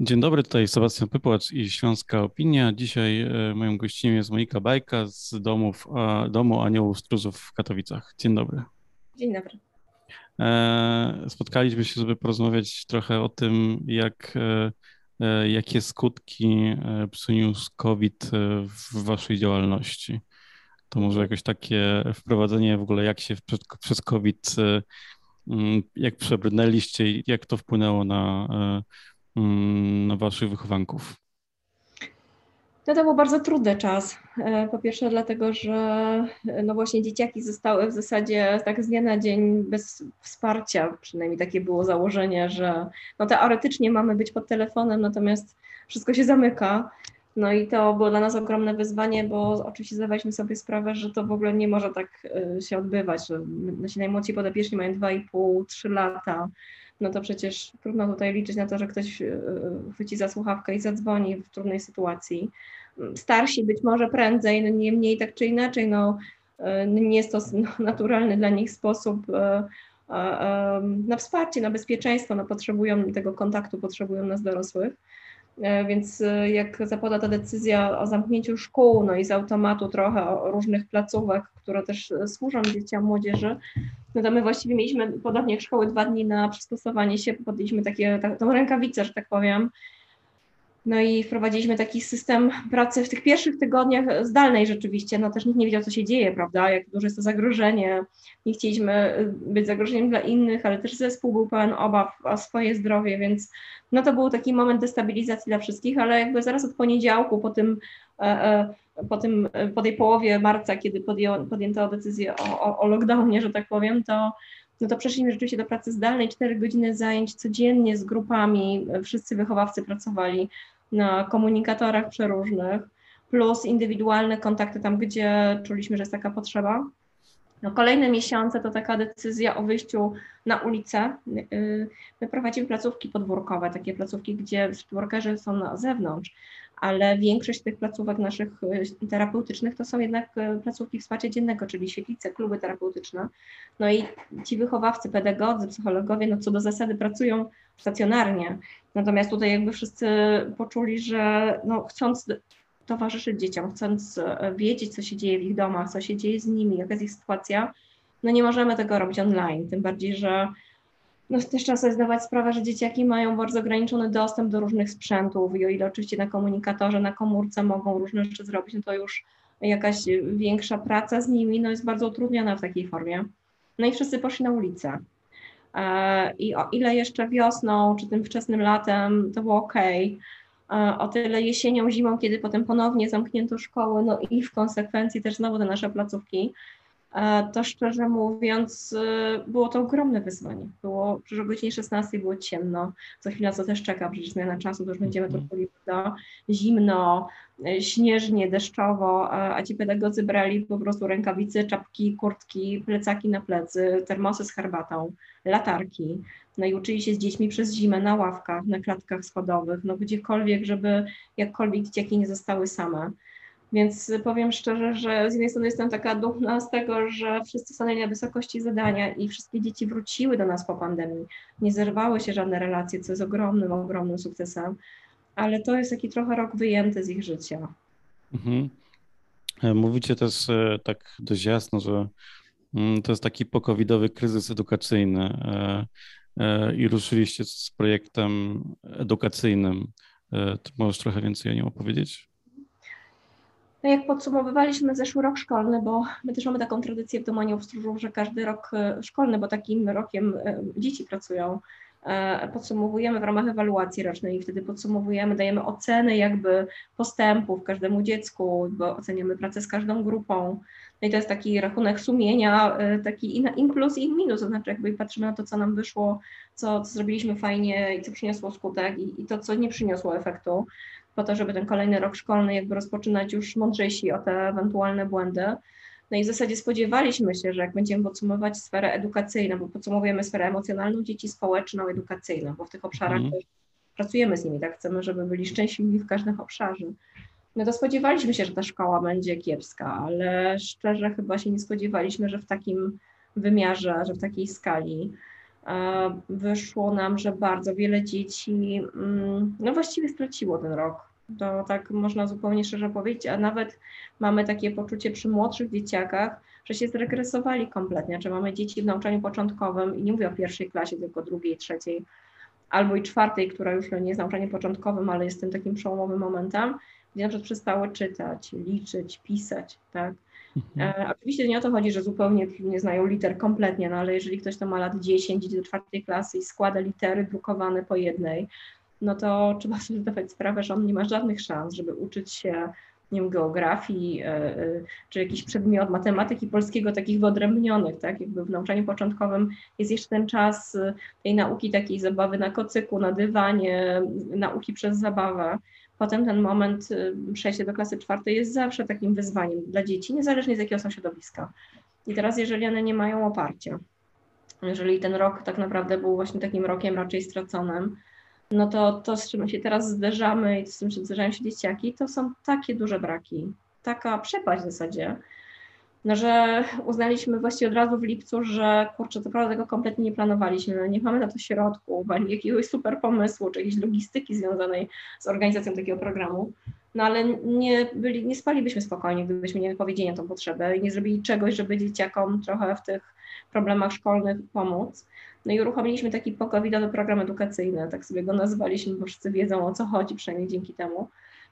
Dzień dobry, tutaj Sebastian Pypłacz i Śląska Opinia. Dzisiaj e, moją gościem jest Monika Bajka z domów, Domu Aniołów Stróżów w Katowicach. Dzień dobry. Dzień dobry. E, spotkaliśmy się, żeby porozmawiać trochę o tym, jak, e, jakie skutki przyniósł COVID w waszej działalności. To może jakoś takie wprowadzenie w ogóle, jak się przez COVID, jak przebrnęliście i jak to wpłynęło na waszych wychowanków? No to był bardzo trudny czas. E, po pierwsze dlatego, że e, no właśnie dzieciaki zostały w zasadzie tak z dnia na dzień bez wsparcia, przynajmniej takie było założenie, że no teoretycznie mamy być pod telefonem, natomiast wszystko się zamyka. No i to było dla nas ogromne wyzwanie, bo oczywiście zdawaliśmy sobie sprawę, że to w ogóle nie może tak e, się odbywać, nasi najmłodsi podopieczni mają 2,5-3 lata, no to przecież trudno tutaj liczyć na to, że ktoś e, chwyci za słuchawkę i zadzwoni w trudnej sytuacji. Starsi być może prędzej, no niemniej tak czy inaczej, no e, nie jest to naturalny dla nich sposób e, na wsparcie, na bezpieczeństwo, no potrzebują tego kontaktu, potrzebują nas dorosłych. E, więc e, jak zapada ta decyzja o zamknięciu szkół, no i z automatu trochę o różnych placówek, które też e, służą dzieciom, młodzieży, no to my właściwie mieliśmy, podobnie jak szkoły, dwa dni na przystosowanie się, podjęliśmy takie, ta, tą rękawicę, że tak powiem, no i wprowadziliśmy taki system pracy w tych pierwszych tygodniach zdalnej rzeczywiście. No też nikt nie wiedział, co się dzieje, prawda? Jak duże jest to zagrożenie. Nie chcieliśmy y, być zagrożeniem dla innych, ale też zespół był pełen obaw o swoje zdrowie, więc no to był taki moment destabilizacji dla wszystkich, ale jakby zaraz od poniedziałku, po tym, e, e, po, tym, po tej połowie marca, kiedy podjęto decyzję o, o, o lockdownie, że tak powiem, to no to przeszliśmy rzeczywiście do pracy zdalnej, 4 godziny zajęć codziennie z grupami, wszyscy wychowawcy pracowali na komunikatorach przeróżnych, plus indywidualne kontakty tam, gdzie czuliśmy, że jest taka potrzeba. No, kolejne miesiące to taka decyzja o wyjściu na ulicę. My prowadzimy placówki podwórkowe, takie placówki, gdzie workerzy są na zewnątrz, ale większość tych placówek naszych y, terapeutycznych to są jednak y, placówki wsparcia dziennego, czyli świetlice, kluby terapeutyczne. No i ci wychowawcy, pedagodzy, psychologowie, no co do zasady pracują stacjonarnie. Natomiast tutaj jakby wszyscy poczuli, że no, chcąc towarzyszyć dzieciom, chcąc e, wiedzieć, co się dzieje w ich domach, co się dzieje z nimi, jaka jest ich sytuacja, no nie możemy tego robić online, tym bardziej, że no też trzeba sobie zdawać sprawę, że dzieciaki mają bardzo ograniczony dostęp do różnych sprzętów i o ile oczywiście na komunikatorze, na komórce mogą różne rzeczy zrobić, no to już jakaś większa praca z nimi no jest bardzo utrudniona w takiej formie. No i wszyscy poszli na ulicę. E, I o ile jeszcze wiosną czy tym wczesnym latem to było ok, e, o tyle jesienią, zimą, kiedy potem ponownie zamknięto szkoły, no i w konsekwencji też znowu te nasze placówki, to szczerze mówiąc e, było to ogromne wyzwanie. Było, przecież o godzinie 16 było ciemno, co chwila co też czeka, przecież zmiana czasu, to już będziemy mhm. to zimno, e, śnieżnie, deszczowo, a ci pedagodzy brali po prostu rękawice, czapki, kurtki, plecaki na plecy, termosy z herbatą, latarki, no i uczyli się z dziećmi przez zimę na ławkach, na klatkach schodowych, no gdziekolwiek, żeby jakkolwiek dzieciaki nie zostały same. Więc powiem szczerze, że z jednej strony jestem taka dumna z tego, że wszyscy stanęli na wysokości zadania i wszystkie dzieci wróciły do nas po pandemii. Nie zerwały się żadne relacje, co jest ogromnym, ogromnym sukcesem, ale to jest taki trochę rok wyjęty z ich życia. Mhm. E, mówicie też e, tak dość jasno, że mm, to jest taki pokowidowy kryzys edukacyjny e, i ruszyliście z projektem edukacyjnym. Możesz trochę więcej o nim opowiedzieć? No jak podsumowywaliśmy zeszły rok szkolny, bo my też mamy taką tradycję w Domaniu w Stróżu, że każdy rok e, szkolny, bo takim rokiem e, dzieci pracują, e, podsumowujemy w ramach ewaluacji rocznej i wtedy podsumowujemy, dajemy oceny jakby postępów każdemu dziecku, bo oceniamy pracę z każdą grupą. No i to jest taki rachunek sumienia, taki in plus i minus, to znaczy jakby patrzymy na to, co nam wyszło, co, co zrobiliśmy fajnie i co przyniosło skutek i, i to, co nie przyniosło efektu po to, żeby ten kolejny rok szkolny jakby rozpoczynać już mądrzejsi o te ewentualne błędy. No i w zasadzie spodziewaliśmy się, że jak będziemy podsumować sferę edukacyjną, bo podsumowujemy sferę emocjonalną dzieci, społeczną, edukacyjną, bo w tych obszarach mm. pracujemy z nimi, tak chcemy, żeby byli szczęśliwi w każdym obszarze. No to spodziewaliśmy się, że ta szkoła będzie kiepska, ale szczerze chyba się nie spodziewaliśmy, że w takim wymiarze, że w takiej skali. wyszło nam, że bardzo wiele dzieci mm, no właściwie straciło ten rok. To tak można zupełnie szczerze powiedzieć, a nawet mamy takie poczucie przy młodszych dzieciakach, że się zregresowali kompletnie, czy mamy dzieci w nauczaniu początkowym i nie mówię o pierwszej klasie, tylko drugiej, trzeciej albo i czwartej, która już nie jest nauczaniem początkowym, ale jest tym takim przełomowym momentem, gdzie na przykład przestały czytać, liczyć, pisać, tak. Mhm. E, oczywiście nie o to chodzi, że zupełnie nie znają liter kompletnie, no ale jeżeli ktoś to ma lat 10, idzie do czwartej klasy i składa litery drukowane po jednej, no to trzeba sobie zdawać sprawę, że on nie ma żadnych szans, żeby uczyć się nie wiem, geografii, e, e, czy jakiś przedmiot matematyki polskiego, takich wyodrębnionych, tak, jakby w nauczaniu początkowym jest jeszcze ten czas e, tej nauki takiej zabawy na kocyku, na dywanie, nauki przez zabawę. Potem ten moment przejścia do klasy czwartej jest zawsze takim wyzwaniem dla dzieci, niezależnie z jakiego są środowiska. I teraz, jeżeli one nie mają oparcia, jeżeli ten rok tak naprawdę był właśnie takim rokiem raczej straconym, no to to, z czym się teraz zderzamy i z czym się zderzają się dzieciaki, to są takie duże braki, taka przepaść w zasadzie, no, że uznaliśmy właściwie od razu w lipcu, że kurczę, to prawda tego kompletnie nie planowaliśmy, no, nie mamy na to środków, ani jakiegoś super pomysłu, czy jakiejś logistyki związanej z organizacją takiego programu, no ale nie, byli, nie spalibyśmy spokojnie, gdybyśmy nie wypowiedzieli na tą potrzebę i nie zrobili czegoś, żeby dzieciakom trochę w tych problemach szkolnych pomóc. No i uruchomiliśmy taki pokowidowy program edukacyjny, tak sobie go nazwaliśmy, bo wszyscy wiedzą o co chodzi, przynajmniej dzięki temu,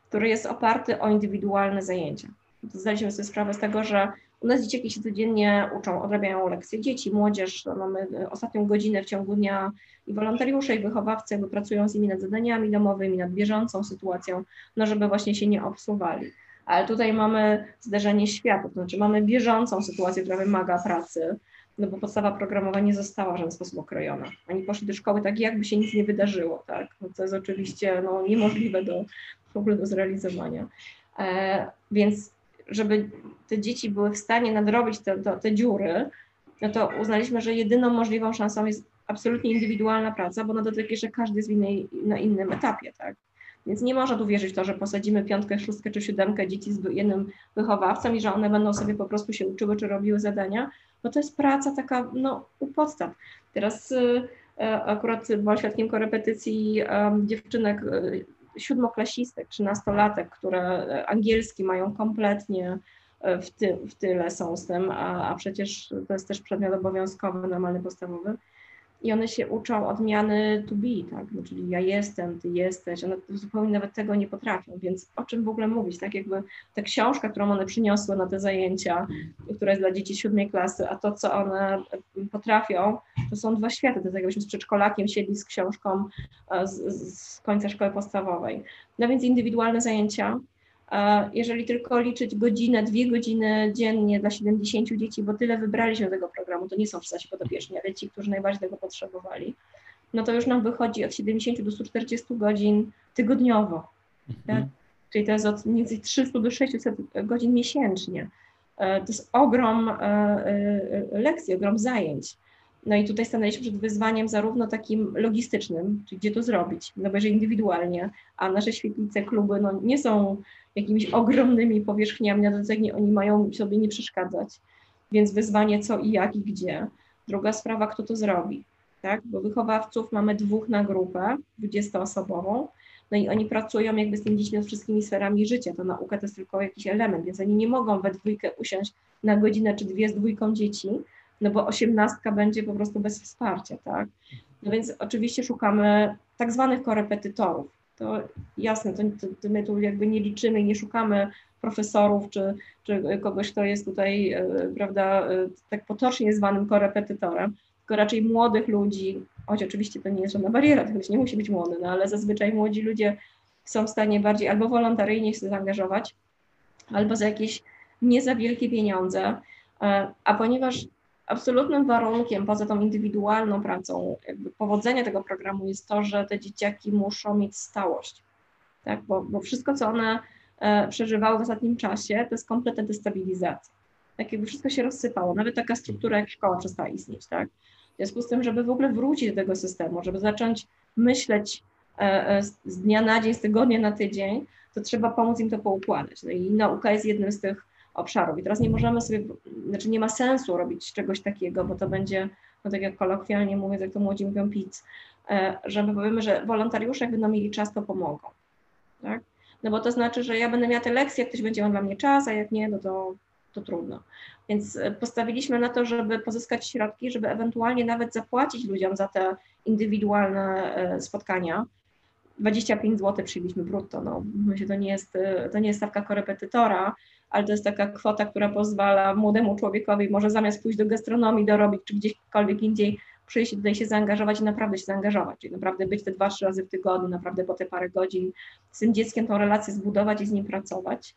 który jest oparty o indywidualne zajęcia. Zdaliśmy sobie sprawę z tego, że u nas dzieciaki się codziennie uczą, odrabiają lekcje. Dzieci, młodzież, mamy ostatnią godzinę w ciągu dnia i wolontariusze, i wychowawcy jakby pracują z nimi nad zadaniami domowymi, nad bieżącą sytuacją, no żeby właśnie się nie obsuwali. Ale tutaj mamy zderzenie światów, to znaczy mamy bieżącą sytuację, która wymaga pracy, no bo podstawa programowa nie została w żaden sposób okrojona. Oni poszli do szkoły tak, jakby się nic nie wydarzyło, tak? No to jest oczywiście no, niemożliwe do, w ogóle do zrealizowania. E, więc żeby te dzieci były w stanie nadrobić te, te, te dziury, no to uznaliśmy, że jedyną możliwą szansą jest absolutnie indywidualna praca, bo na dotyczy, że każdy jest innej, na innym etapie, tak? Więc nie można tu wierzyć w to, że posadzimy piątkę, szóstkę czy siódemkę dzieci z jednym wychowawcą i że one będą sobie po prostu się uczyły czy robiły zadania, bo to jest praca taka no, u podstaw. Teraz y, e, akurat byłam świadkiem korepetycji um, dziewczynek, y, siódmoklasistek, trzynastolatek, które angielski mają kompletnie e, w, ty, w tyle są z tym, a, a przecież to jest też przedmiot obowiązkowy, normalny, podstawowy i one się uczą odmiany to be, tak? No, czyli ja jestem, ty jesteś, one zupełnie nawet tego nie potrafią, więc o czym w ogóle mówić, tak? Jakby ta książka, którą one przyniosły na te zajęcia, która jest dla dzieci siódmej klasy, a to, co one potrafią, to są dwa światy, to jest jakbyśmy z przedszkolakiem siedli z książką e, z, z końca szkoły podstawowej. No więc indywidualne zajęcia, jeżeli tylko liczyć godzinę, dwie godziny dziennie dla 70 dzieci, bo tyle wybraliśmy tego programu, to nie są wszyscy podopieczni, ale ci, którzy najbardziej tego potrzebowali, no to już nam wychodzi od 70 do 140 godzin tygodniowo. Mhm. Tak? Czyli to jest od między 300 do 600 godzin miesięcznie. E, to jest ogrom e, e, lekcji, ogrom zajęć. No i tutaj stanęliśmy przed wyzwaniem zarówno takim logistycznym, czyli gdzie to zrobić, no bo jeżeli indywidualnie, a nasze świetlice, kluby no nie są jakimiś ogromnymi powierzchniami, na nie oni mają sobie nie przeszkadzać, więc wyzwanie co i jak i gdzie. Druga sprawa, kto to zrobi, tak, bo wychowawców mamy dwóch na grupę, 20-osobową, no i oni pracują jakby z tymi dziećmi nad wszystkimi sferami życia, to nauka to jest tylko jakiś element, więc oni nie mogą we dwójkę usiąść na godzinę czy dwie z dwójką dzieci, no bo osiemnastka będzie po prostu bez wsparcia, tak? No więc oczywiście szukamy tak zwanych korepetytorów. To jasne, to, to, my tu jakby nie liczymy nie szukamy profesorów czy, czy kogoś, kto jest tutaj, e, prawda, e, tak potocznie zwanym korepetytorem, tylko raczej młodych ludzi, choć oczywiście to nie jest żadna bariera, to nie musi być młody, no ale zazwyczaj młodzi ludzie są w stanie bardziej albo wolontaryjnie się zaangażować, albo za jakieś nie za wielkie pieniądze, e, a ponieważ absolutnym warunkiem poza tą indywidualną pracą powodzenia tego programu jest to, że te dzieciaki muszą mieć stałość, tak? bo, bo wszystko, co one e, przeżywały w ostatnim czasie, to jest kompletna destabilizacja. Tak jakby wszystko się rozsypało, nawet taka struktura jak szkoła przestała istnieć, tak? W związku z tym, żeby w ogóle wrócić do tego systemu, żeby zacząć myśleć e, e, z dnia na dzień, z tygodnia na tydzień, to trzeba pomóc im to poukładać. No i nauka jest jednym z tych obszarów. I teraz nie możemy sobie, znaczy nie ma sensu robić czegoś takiego, bo to będzie no tak jak kolokwialnie mówiąc, jak to młodzi mówią, PIC, e, że my powiemy, że wolontariusze jak będą mieli czas, to pomogą. Tak? No bo to znaczy, że ja będę miała te lekcje, jak ktoś będzie miał dla mnie czas, a jak nie, no to, to trudno. Więc e, postawiliśmy na to, żeby pozyskać środki, żeby ewentualnie nawet zapłacić ludziom za te indywidualne e, spotkania. 25 zł przyjęliśmy brutto, no myślę, to nie jest, to nie jest stawka korepetytora, ale to jest taka kwota, która pozwala młodemu człowiekowi może zamiast pójść do gastronomii, dorobić czy gdziekolwiek indziej, przyjść tutaj się zaangażować i naprawdę się zaangażować, czyli naprawdę być te dwa, trzy razy w tygodniu, naprawdę po te parę godzin z tym dzieckiem tą relację zbudować i z nim pracować.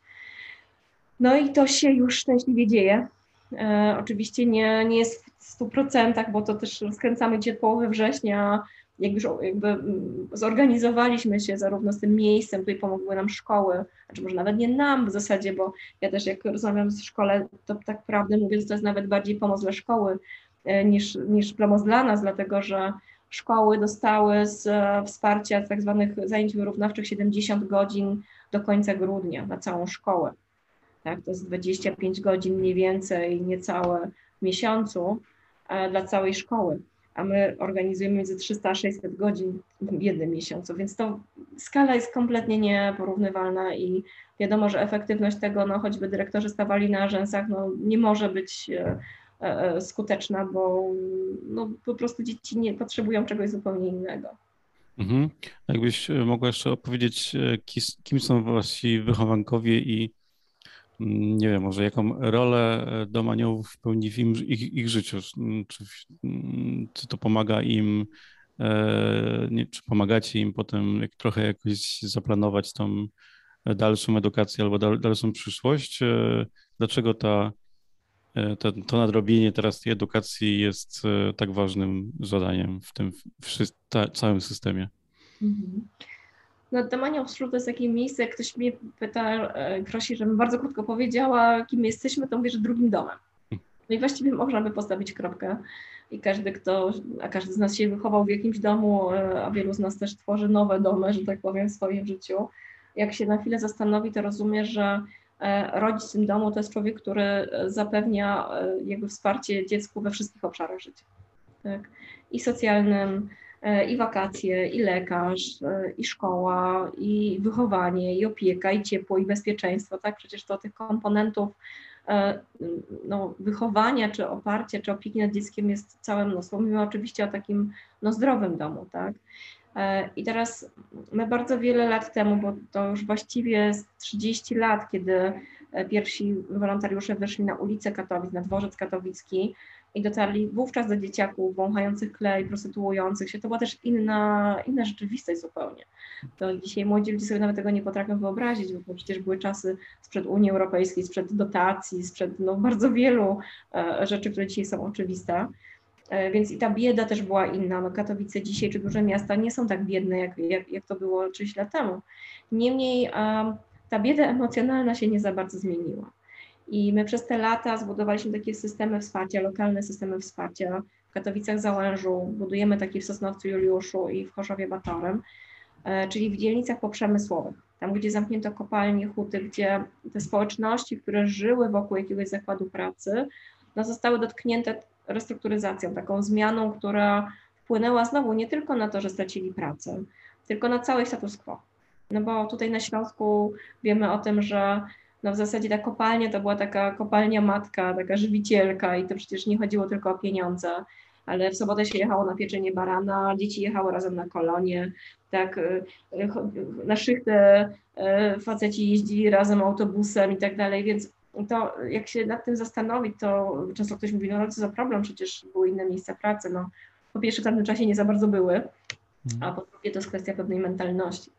No i to się już szczęśliwie dzieje. E, oczywiście nie, nie jest w 100%, bo to też skręcamy cię połowy września, jak już jakby mm, zorganizowaliśmy się zarówno z tym miejscem, tutaj pomogły nam szkoły, znaczy może nawet nie nam w zasadzie, bo ja też jak rozmawiam z szkole, to tak prawdę mówię, że to jest nawet bardziej pomoc dla szkoły e, niż, niż pomoc dla nas, dlatego że szkoły dostały z e, wsparcia tak zwanych zajęć wyrównawczych 70 godzin do końca grudnia na całą szkołę tak? To jest 25 godzin mniej więcej, niecałe w miesiącu e, dla całej szkoły, a my organizujemy między 300 a 600 godzin w jednym miesiącu, więc to skala jest kompletnie nieporównywalna i wiadomo, że efektywność tego, no choćby dyrektorzy stawali na rzęsach, no nie może być e, e, skuteczna, bo no, po prostu dzieci nie potrzebują czegoś zupełnie innego. Mhm. Jakbyś mogła jeszcze opowiedzieć, kim są wasi wychowankowie i nie wiem, może jaką rolę e, dom aniołów pełni w im, ich, ich życiu? Czy, czy to pomaga im, e, nie, czy pomagacie im potem jak, trochę jakoś zaplanować tą dalszą edukację albo dal, dalszą przyszłość? E, dlaczego ta, to, to nadrobienie teraz tej edukacji jest tak ważnym zadaniem w tym w całym systemie? Mhm. No, Demania Wschód to jest takie miejsce, jak ktoś mnie pyta, e, prosi, żebym bardzo krótko powiedziała, kim jesteśmy, to mówię, że drugim domem. No i właściwie można by postawić kropkę. I każdy, kto, a każdy z nas się wychował w jakimś domu, e, a wielu z nas też tworzy nowe domy, że tak powiem, w swoim życiu. Jak się na chwilę zastanowi, to rozumie, że e, rodzic w tym domu to jest człowiek, który zapewnia jakby wsparcie dziecku we wszystkich obszarach życia. Tak? I socjalnym, i wakacje, i lekarz, e, i szkoła, i wychowanie, i opieka, i ciepło, i bezpieczeństwo, tak? Przecież to tych komponentów e, no, wychowania, czy oparcia, czy opieki nad dzieckiem jest całe mnóstwo. Mówimy oczywiście o takim no, zdrowym domu, tak? I teraz my bardzo wiele lat temu, bo to już właściwie 30 lat, kiedy pierwsi wolontariusze wyszli na ulicę Katowic, na dworzec katowicki, i dotarli wówczas do dzieciaków wąchających klej, prostytuujących się. To była też inna, inna rzeczywistość zupełnie. To dzisiaj młodzi ludzie sobie nawet tego nie potrafią wyobrazić, bo przecież były czasy sprzed Unii Europejskiej, sprzed dotacji, sprzed no, bardzo wielu e, rzeczy, które dzisiaj są oczywiste. E, więc i ta bieda też była inna. No, Katowice dzisiaj czy duże miasta nie są tak biedne, jak, jak, jak to było 30 lat temu. Niemniej e, ta bieda emocjonalna się nie za bardzo zmieniła. I my przez te lata zbudowaliśmy takie systemy wsparcia, lokalne systemy wsparcia. W Katowicach Załężu budujemy takie w Sosnowcu Juliuszu i w Chorzowie Batorem, e, czyli w dzielnicach poprzemysłowych. Tam, gdzie zamknięto kopalnie, huty, gdzie te społeczności, które żyły wokół jakiegoś zakładu pracy, no, zostały dotknięte restrukturyzacją, taką zmianą, która wpłynęła znowu nie tylko na to, że stracili pracę, tylko na cały status quo. No bo tutaj na Śląsku wiemy o tym, że no w zasadzie ta kopalnia to była taka kopalnia matka, taka żywicielka i to przecież nie chodziło tylko o pieniądze, ale w sobotę się jechało na pieczenie barana, dzieci jechały razem na kolonie, tak, y, y, na szychtę y, faceci jeździli razem autobusem i tak dalej, więc to jak się nad tym zastanowić, to często ktoś mówi, no co za problem, przecież były inne miejsca pracy, no po pierwsze w tamtym czasie nie za bardzo były, a mhm. po drugie to jest kwestia pewnej mentalności.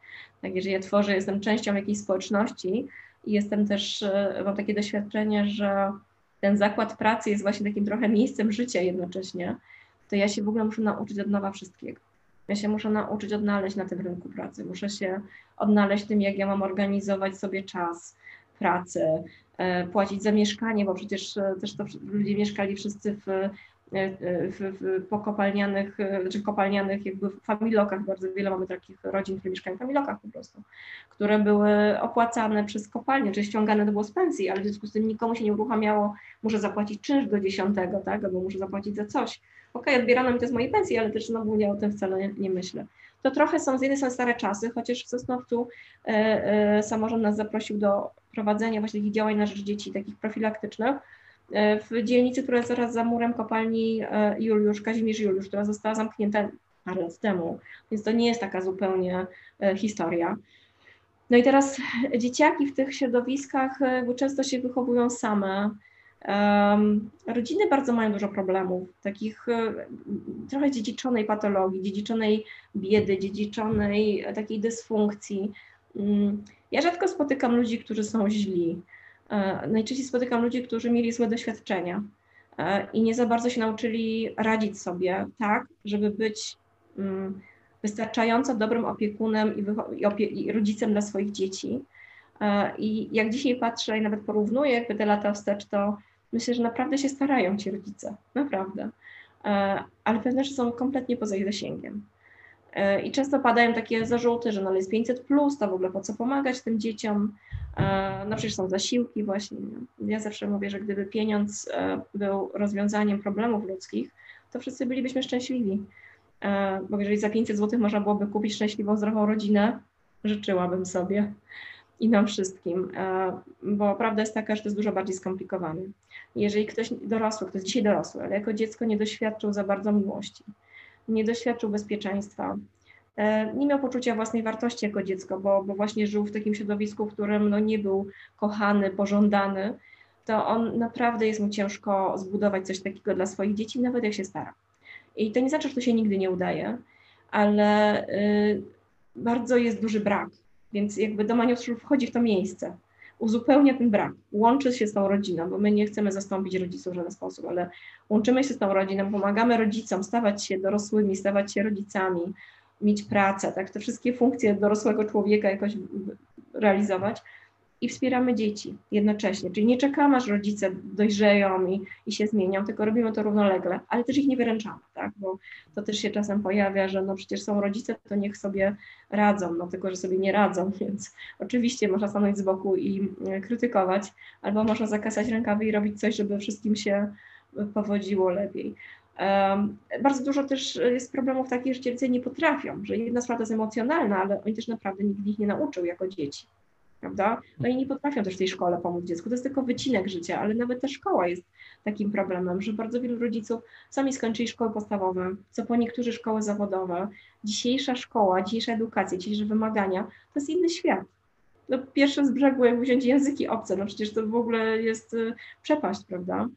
Tak, jeżeli ja tworzę, jestem częścią jakiejś społeczności, i jestem też, e, mam takie doświadczenie, że ten zakład pracy jest właśnie takim trochę miejscem życia jednocześnie, to ja się w ogóle muszę nauczyć od nowa wszystkiego. Ja się muszę nauczyć odnaleźć na tym rynku pracy. Muszę się odnaleźć tym, jak ja mam organizować sobie czas pracy, e, płacić za mieszkanie, bo przecież e, też to ludzie mieszkali wszyscy w w, w pokopalnianych, e, czy kopalnianych jakby familokach, bardzo wiele mamy takich rodzin, które mieszkają w familokach po prostu, które były opłacane przez kopalnię, czy ściągane to było z pensji, ale w związku z tym nikomu się nie uruchamiało, muszę zapłacić czynsz do dziesiątego, tak, albo muszę zapłacić za coś, okej, okay, odbierano mi to z mojej pensji, ale też znowu nie o tym wcale nie, nie myślę. To trochę są, z jednej strony stare czasy, chociaż w Sosnowcu e, e, samorząd nas zaprosił do prowadzenia właśnie takich działań na rzecz dzieci, takich profilaktycznych, e, w dzielnicy, która jest zaraz za murem kopalni e, Juliusz, Kazimierz Juliusz, która została zamknięta parę lat temu, więc to nie jest taka zupełnie e, historia. No i teraz dzieciaki w tych środowiskach często się wychowują same. Rodziny bardzo mają dużo problemów, takich trochę dziedziczonej patologii, dziedziczonej biedy, dziedziczonej takiej dysfunkcji. Um, ja rzadko spotykam ludzi, którzy są źli. E, najczęściej spotykam ludzi, którzy mieli złe doświadczenia e, i nie za bardzo się nauczyli radzić sobie tak, żeby być mm, wystarczająco dobrym opiekunem i, i, opie i rodzicem dla swoich dzieci. E, I jak dzisiaj patrzę i nawet porównuję jakby te lata wstecz, to myślę, że naprawdę się starają ci rodzice, naprawdę. Ale pewne rzeczy są kompletnie poza ich zasięgiem. E, I często padają takie zarzuty, że no jest 500 plus, to w ogóle po co pomagać tym dzieciom? E, no przecież są zasiłki właśnie. Ja zawsze mówię, że gdyby pieniądz e, był rozwiązaniem problemów ludzkich, to wszyscy bylibyśmy szczęśliwi. Bo jeżeli za 500 zł można byłoby kupić szczęśliwą, zdrową rodzinę, życzyłabym sobie i nam wszystkim, bo prawda jest taka, że to jest dużo bardziej skomplikowane. Jeżeli ktoś dorosły, ktoś dzisiaj dorosły, ale jako dziecko nie doświadczył za bardzo miłości, nie doświadczył bezpieczeństwa, e, nie miał poczucia własnej wartości jako dziecko, bo, bo właśnie żył w takim środowisku, w którym no, nie był kochany, pożądany, to on naprawdę jest mu ciężko zbudować coś takiego dla swoich dzieci, nawet jak się stara. I to nie znaczy, że to się nigdy nie udaje, ale y, bardzo jest duży brak, więc jakby Domanius wchodzi w to miejsce uzupełnia ten brak, łączy się z tą rodziną, bo my nie chcemy zastąpić rodziców w żaden sposób, ale łączymy się z tą rodziną, pomagamy rodzicom stawać się dorosłymi, stawać się rodzicami, mieć pracę, tak, te wszystkie funkcje dorosłego człowieka jakoś realizować i wspieramy dzieci jednocześnie. Czyli nie czekamy, aż rodzice dojrzeją i, i się zmienią, tylko robimy to równolegle, ale też ich nie wyręczamy, tak? bo to też się czasem pojawia, że no przecież są rodzice, to niech sobie radzą, no tylko, że sobie nie radzą, więc oczywiście można stanąć z boku i e, krytykować, albo można zakasać rękawy i robić coś, żeby wszystkim się powodziło lepiej. Um, bardzo dużo też jest problemów takich, że dzieci nie potrafią, że jedna sprawa jest emocjonalna, ale oni też naprawdę nikt ich nie nauczył jako dzieci prawda? No i nie potrafią też w tej szkole pomóc dziecku. To jest tylko wycinek życia, ale nawet ta szkoła jest takim problemem, że bardzo wielu rodziców sami skończyli szkoły podstawowe, co po niektórzy szkoły zawodowe. Dzisiejsza szkoła, dzisiejsza edukacja, dzisiejsze wymagania to jest inny świat. No, pierwsze z brzegu, jak wziąć języki obce, no przecież to w ogóle jest y, przepaść, prawda?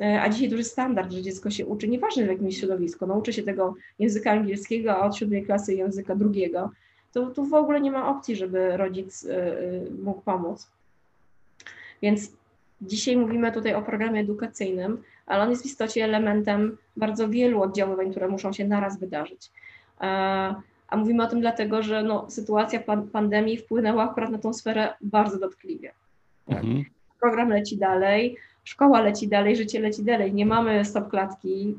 E, a dzisiaj duży standard, że dziecko się uczy, nieważne w jakim środowisku, nauczy się tego języka angielskiego, a od siódmej klasy języka drugiego to tu w ogóle nie ma opcji, żeby rodzic y, y, mógł pomóc. Więc dzisiaj mówimy tutaj o programie edukacyjnym, ale on jest w istocie elementem bardzo wielu oddziaływań, które muszą się naraz wydarzyć. A mówimy o tym dlatego, że no, sytuacja pandemii wpłynęła akurat na tą sferę bardzo dotkliwie. Mhm. Program leci dalej, szkoła leci dalej, życie leci dalej. Nie mamy stop klatki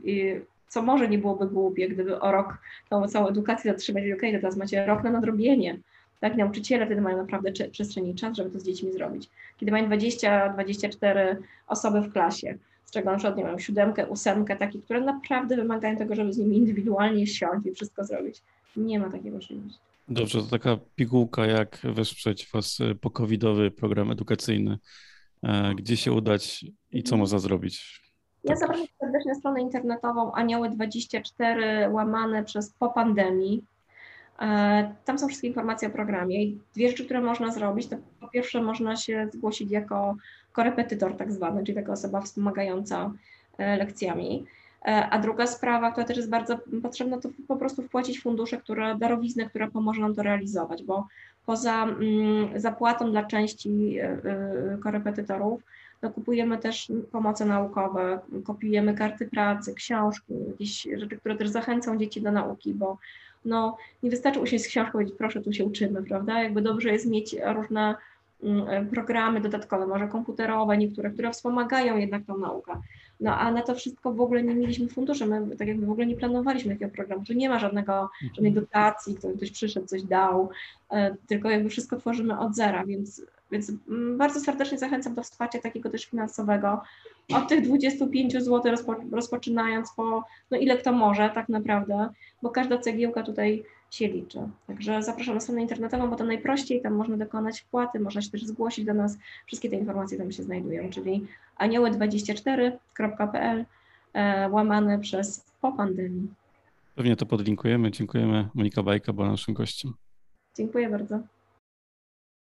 co może nie byłoby głupie, gdyby o rok tą całą edukację zatrzymać, okej, okay, teraz macie rok na nadrobienie. Tak, nauczyciele wtedy mają naprawdę przestrzeń i czas, żeby to z dziećmi zrobić. Kiedy mają 20-24 osoby w klasie, z czego na przykład nie mają siódemkę, ósemkę, takie, które naprawdę wymagają tego, żeby z nimi indywidualnie siąść i wszystko zrobić. Nie ma takiej możliwości. Dobrze, to taka pigułka, jak wesprzeć Was pokowidowy program edukacyjny. E, gdzie się udać i co można zrobić? Ja zapraszam serdecznie na stronę internetową anioły24 łamane przez po pandemii. E, tam są wszystkie informacje o programie i dwie rzeczy, które można zrobić, to po pierwsze można się zgłosić jako korepetytor tak zwany, czyli taka osoba wspomagająca e, lekcjami. E, a druga sprawa, która też jest bardzo potrzebna, to po prostu wpłacić fundusze, które, darowiznę, która pomoże nam to realizować, bo poza mm, zapłatą dla części korepetytorów, Dokupujemy też pomoce naukowe, kopiujemy karty pracy, książki, jakieś rzeczy, które też zachęcą dzieci do nauki, bo no, nie wystarczy usiąść z książką i powiedzieć, proszę, tu się uczymy, prawda? Jakby dobrze jest mieć różne mm, programy dodatkowe, może komputerowe, niektóre, które wspomagają jednak tą naukę. No a na to wszystko w ogóle nie mieliśmy funduszy, my tak jakby w ogóle nie planowaliśmy takiego programu, tu nie ma żadnego, żadnej dotacji, ktoś przyszedł, coś dał, e, tylko jakby wszystko tworzymy od zera, więc Więc mm, bardzo serdecznie zachęcam do wsparcia takiego też finansowego. Od tych 25 zł rozpo, rozpoczynając po, no ile kto może tak naprawdę, bo każda cegiełka tutaj się liczy. Także zapraszam na stronę internetową, bo to najprościej, tam można dokonać wpłaty, można się też zgłosić do nas, wszystkie te informacje tam się znajdują, czyli anioły24.pl e, łamane przez po pandemii. Pewnie to podlinkujemy. Dziękujemy. Monika Bajka była naszym gościem. Dziękuję bardzo.